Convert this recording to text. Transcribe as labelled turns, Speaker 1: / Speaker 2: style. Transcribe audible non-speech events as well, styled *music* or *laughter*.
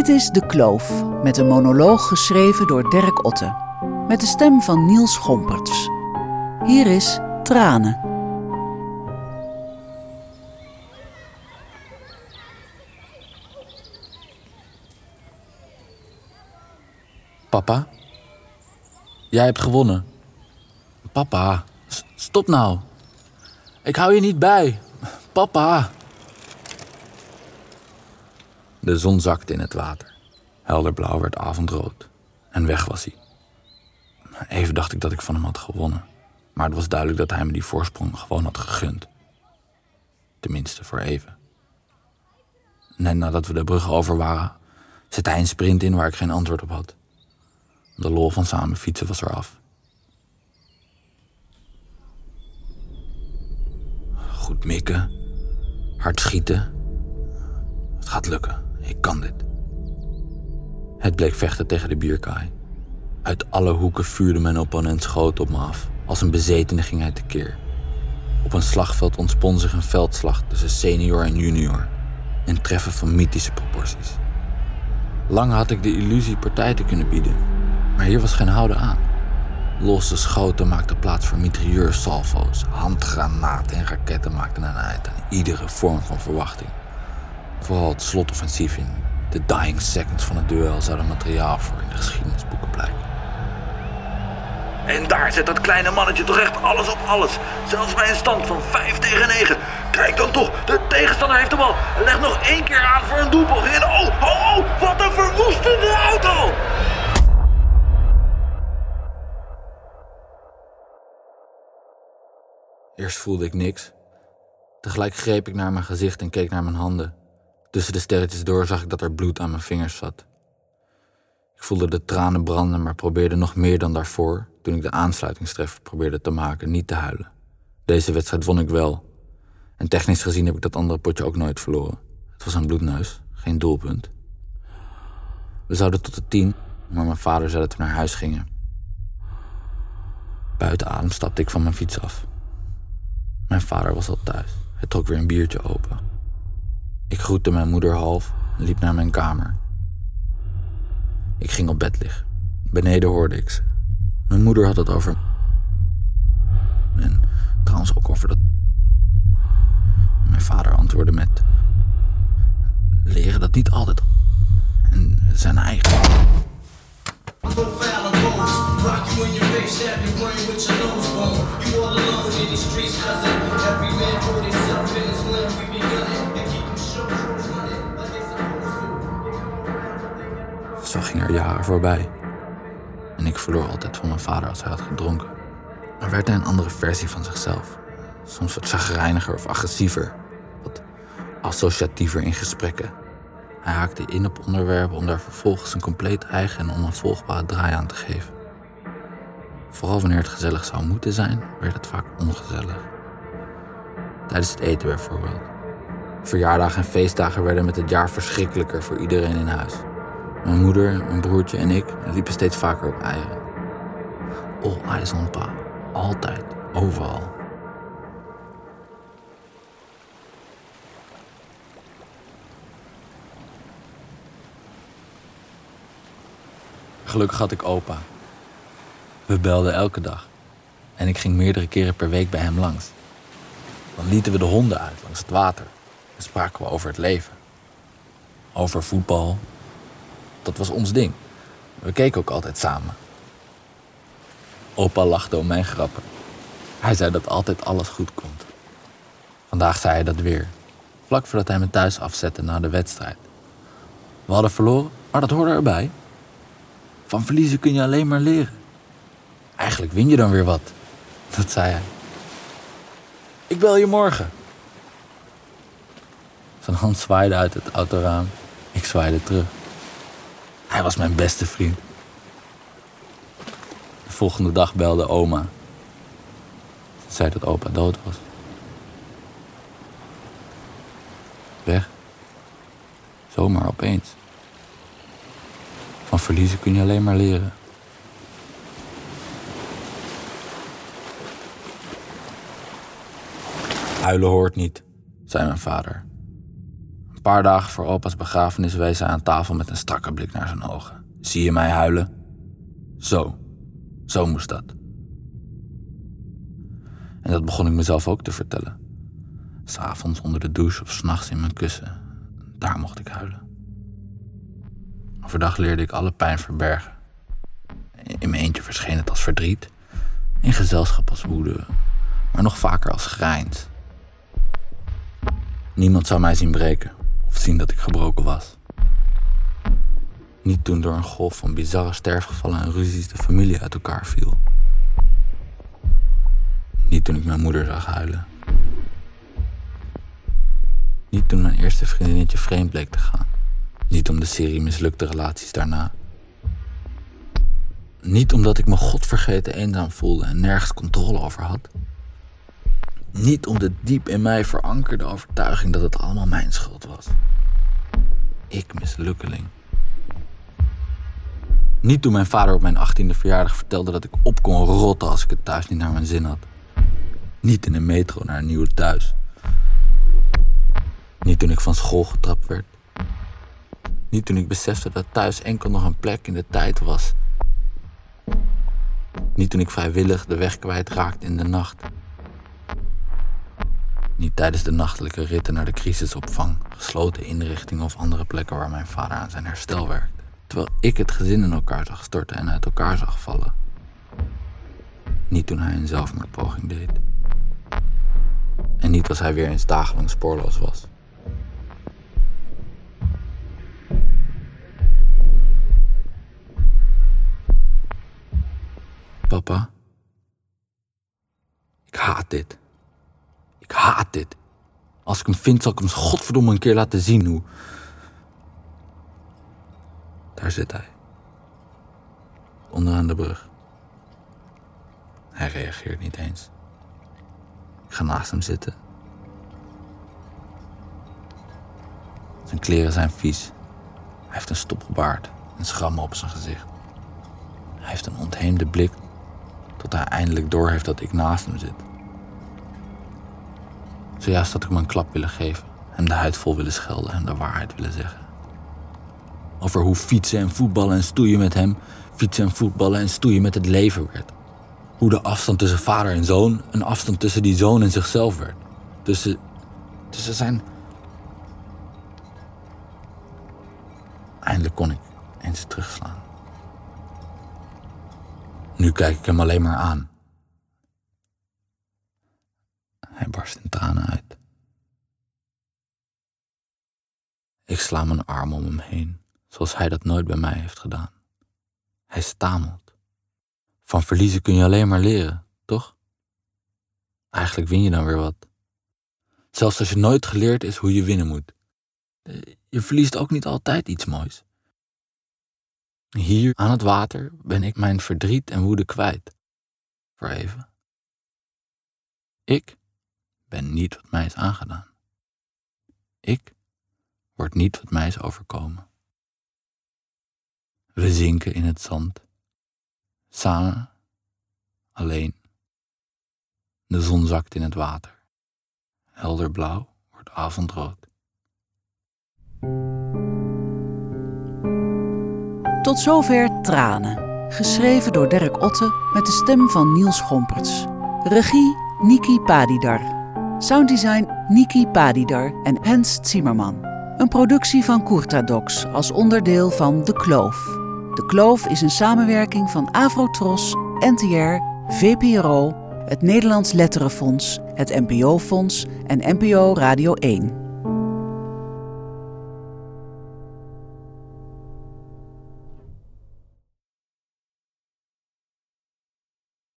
Speaker 1: Dit is De Kloof, met een monoloog geschreven door Dirk Otte. Met de stem van Niels Gomperts. Hier is Tranen.
Speaker 2: Papa? Jij hebt gewonnen. Papa, stop nou. Ik hou je niet bij. Papa. De zon zakte in het water. Helderblauw werd avondrood. En weg was hij. Even dacht ik dat ik van hem had gewonnen. Maar het was duidelijk dat hij me die voorsprong gewoon had gegund. Tenminste, voor even. Net nadat we de brug over waren, zette hij een sprint in waar ik geen antwoord op had. De lol van samen fietsen was eraf. Goed mikken. Hard schieten. Het gaat lukken. Ik kan dit. Het bleek vechten tegen de bierkaai. Uit alle hoeken vuurde mijn opponent schoten op me af. Als een bezetene ging hij tekeer. Op een slagveld ontspon zich een veldslag tussen senior en junior. Een treffen van mythische proporties. Lang had ik de illusie partij te kunnen bieden. Maar hier was geen houden aan. Losse schoten maakten plaats voor mitrailleursalvo's. Handgranaten en raketten maakten een eind aan iedere vorm van verwachting. Vooral het slotoffensief in de dying seconds van het duel zouden materiaal voor in de geschiedenisboeken blijken.
Speaker 3: En daar zet dat kleine mannetje toch echt alles op alles. Zelfs bij een stand van 5 tegen 9. Kijk dan toch, de tegenstander heeft de bal. En legt nog één keer aan voor een doelpoging. En oh, oh, oh, wat een verwoestende auto!
Speaker 2: Eerst voelde ik niks. Tegelijk greep ik naar mijn gezicht en keek naar mijn handen. Tussen de sterretjes door zag ik dat er bloed aan mijn vingers zat. Ik voelde de tranen branden, maar probeerde nog meer dan daarvoor, toen ik de aansluitingstreffer probeerde te maken, niet te huilen. Deze wedstrijd won ik wel. En technisch gezien heb ik dat andere potje ook nooit verloren. Het was een bloedneus, geen doelpunt. We zouden tot de tien, maar mijn vader zei dat we naar huis gingen. Buiten adem stapte ik van mijn fiets af. Mijn vader was al thuis. Hij trok weer een biertje open. Ik groette mijn moeder half en liep naar mijn kamer. Ik ging op bed liggen. Beneden hoorde ik ze. Mijn moeder had het over. En trouwens ook over dat. Mijn vader antwoordde met. Leren dat niet altijd. En zijn eigen.
Speaker 4: Every man for himself in his. We be
Speaker 2: Zo gingen er jaren voorbij. En ik verloor altijd van mijn vader als hij had gedronken. Maar werd hij een andere versie van zichzelf. Soms wat chagrijniger of agressiever. Wat associatiever in gesprekken. Hij haakte in op onderwerpen om daar vervolgens een compleet eigen en onafvolgbare draai aan te geven. Vooral wanneer het gezellig zou moeten zijn, werd het vaak ongezellig. Tijdens het eten bijvoorbeeld. Verjaardagen en feestdagen werden met het jaar verschrikkelijker voor iedereen in huis. Mijn moeder, mijn broertje en ik liepen steeds vaker op eieren. All eyes on. Altijd. Overal. Gelukkig had ik opa. We belden elke dag. En ik ging meerdere keren per week bij hem langs. Dan lieten we de honden uit langs het water. En spraken we over het leven. Over voetbal, dat was ons ding. We keken ook altijd samen. Opa lachte om mijn grappen. Hij zei dat altijd alles goed komt. Vandaag zei hij dat weer. Vlak voordat hij me thuis afzette na de wedstrijd. We hadden verloren, maar dat hoorde erbij. Van verliezen kun je alleen maar leren. Eigenlijk win je dan weer wat. *laughs* Dat zei hij. Ik bel je morgen. Zijn hand zwaaide uit het autoraam. Ik zwaaide terug. Hij was mijn beste vriend. De volgende dag belde oma. Ze zei dat opa dood was. Weg. Zomaar opeens. Van verliezen kun je alleen maar leren. Huilen hoort niet, zei mijn vader. Een paar dagen voor opa's begrafenis wees hij aan tafel met een strakke blik naar zijn ogen. Zie je mij huilen? Zo. Zo moest dat. En dat begon ik mezelf ook te vertellen. S'avonds onder de douche of s'nachts in mijn kussen. Daar mocht ik huilen. Overdag leerde ik alle pijn verbergen. In mijn eentje verscheen het als verdriet. In gezelschap als woede. Maar nog vaker als grijns. Niemand zou mij zien breken zien dat ik gebroken was. Niet toen door een golf van bizarre sterfgevallen en ruzies de familie uit elkaar viel. Niet toen ik mijn moeder zag huilen. Niet toen mijn eerste vriendinnetje vreemd bleek te gaan. Niet om de serie mislukte relaties daarna. Niet omdat ik me godvergeten eenzaam voelde en nergens controle over had. Niet om de diep in mij verankerde overtuiging dat het allemaal mijn schuld was. Ik mislukkeling. Niet toen mijn vader op mijn achttiende verjaardag vertelde dat ik op kon rotten als ik het thuis niet naar mijn zin had. Niet in een metro naar een nieuwe thuis. Niet toen ik van school getrapt werd. Niet toen ik besefte dat thuis enkel nog een plek in de tijd was. Niet toen ik vrijwillig de weg kwijtraakte in de nacht. Niet tijdens de nachtelijke ritten naar de crisisopvang, gesloten inrichtingen of andere plekken waar mijn vader aan zijn herstel werkte. Terwijl ik het gezin in elkaar zag storten en uit elkaar zag vallen. Niet toen hij een zelfmoordpoging deed. En niet als hij weer eens dagenlang spoorloos was. Papa, ik haat dit. Als ik hem vind, zal ik hem godverdomme een keer laten zien hoe. Daar zit hij. Onderaan de brug. Hij reageert niet eens. Ik ga naast hem zitten. Zijn kleren zijn vies. Hij heeft een stopgebaard en schrammen op zijn gezicht. Hij heeft een ontheemde blik tot hij eindelijk doorheeft dat ik naast hem zit. Zojuist had ik hem een klap willen geven, hem de huid vol willen schelden en de waarheid willen zeggen. Over hoe fietsen en voetballen en stoeien met hem, fietsen en voetballen en stoeien met het leven werd. Hoe de afstand tussen vader en zoon een afstand tussen die zoon en zichzelf werd. Tussen, tussen zijn. Eindelijk kon ik eens terugslaan. Nu kijk ik hem alleen maar aan. Barst in tranen uit. Ik sla mijn arm om hem heen, zoals hij dat nooit bij mij heeft gedaan. Hij stamelt. Van verliezen kun je alleen maar leren, toch? Eigenlijk win je dan weer wat. Zelfs als je nooit geleerd is hoe je winnen moet. Je verliest ook niet altijd iets moois. Hier aan het water ben ik mijn verdriet en woede kwijt. Voor even. Ik ben niet wat mij is aangedaan. Ik word niet wat mij is overkomen. We zinken in het zand. Samen, alleen. De zon zakt in het water. Helder blauw wordt avondrood.
Speaker 1: Tot zover Tranen. Geschreven door Dirk Otte met de stem van Niels Schomperts. Regie Niki Padidar. Sounddesign Niki Padidar en Hens Zimmerman. Een productie van Courtadox als onderdeel van De Kloof. De Kloof is een samenwerking van Avrotros, NTR, VPRO, het Nederlands Letterenfonds, het NPO-fonds en NPO Radio 1.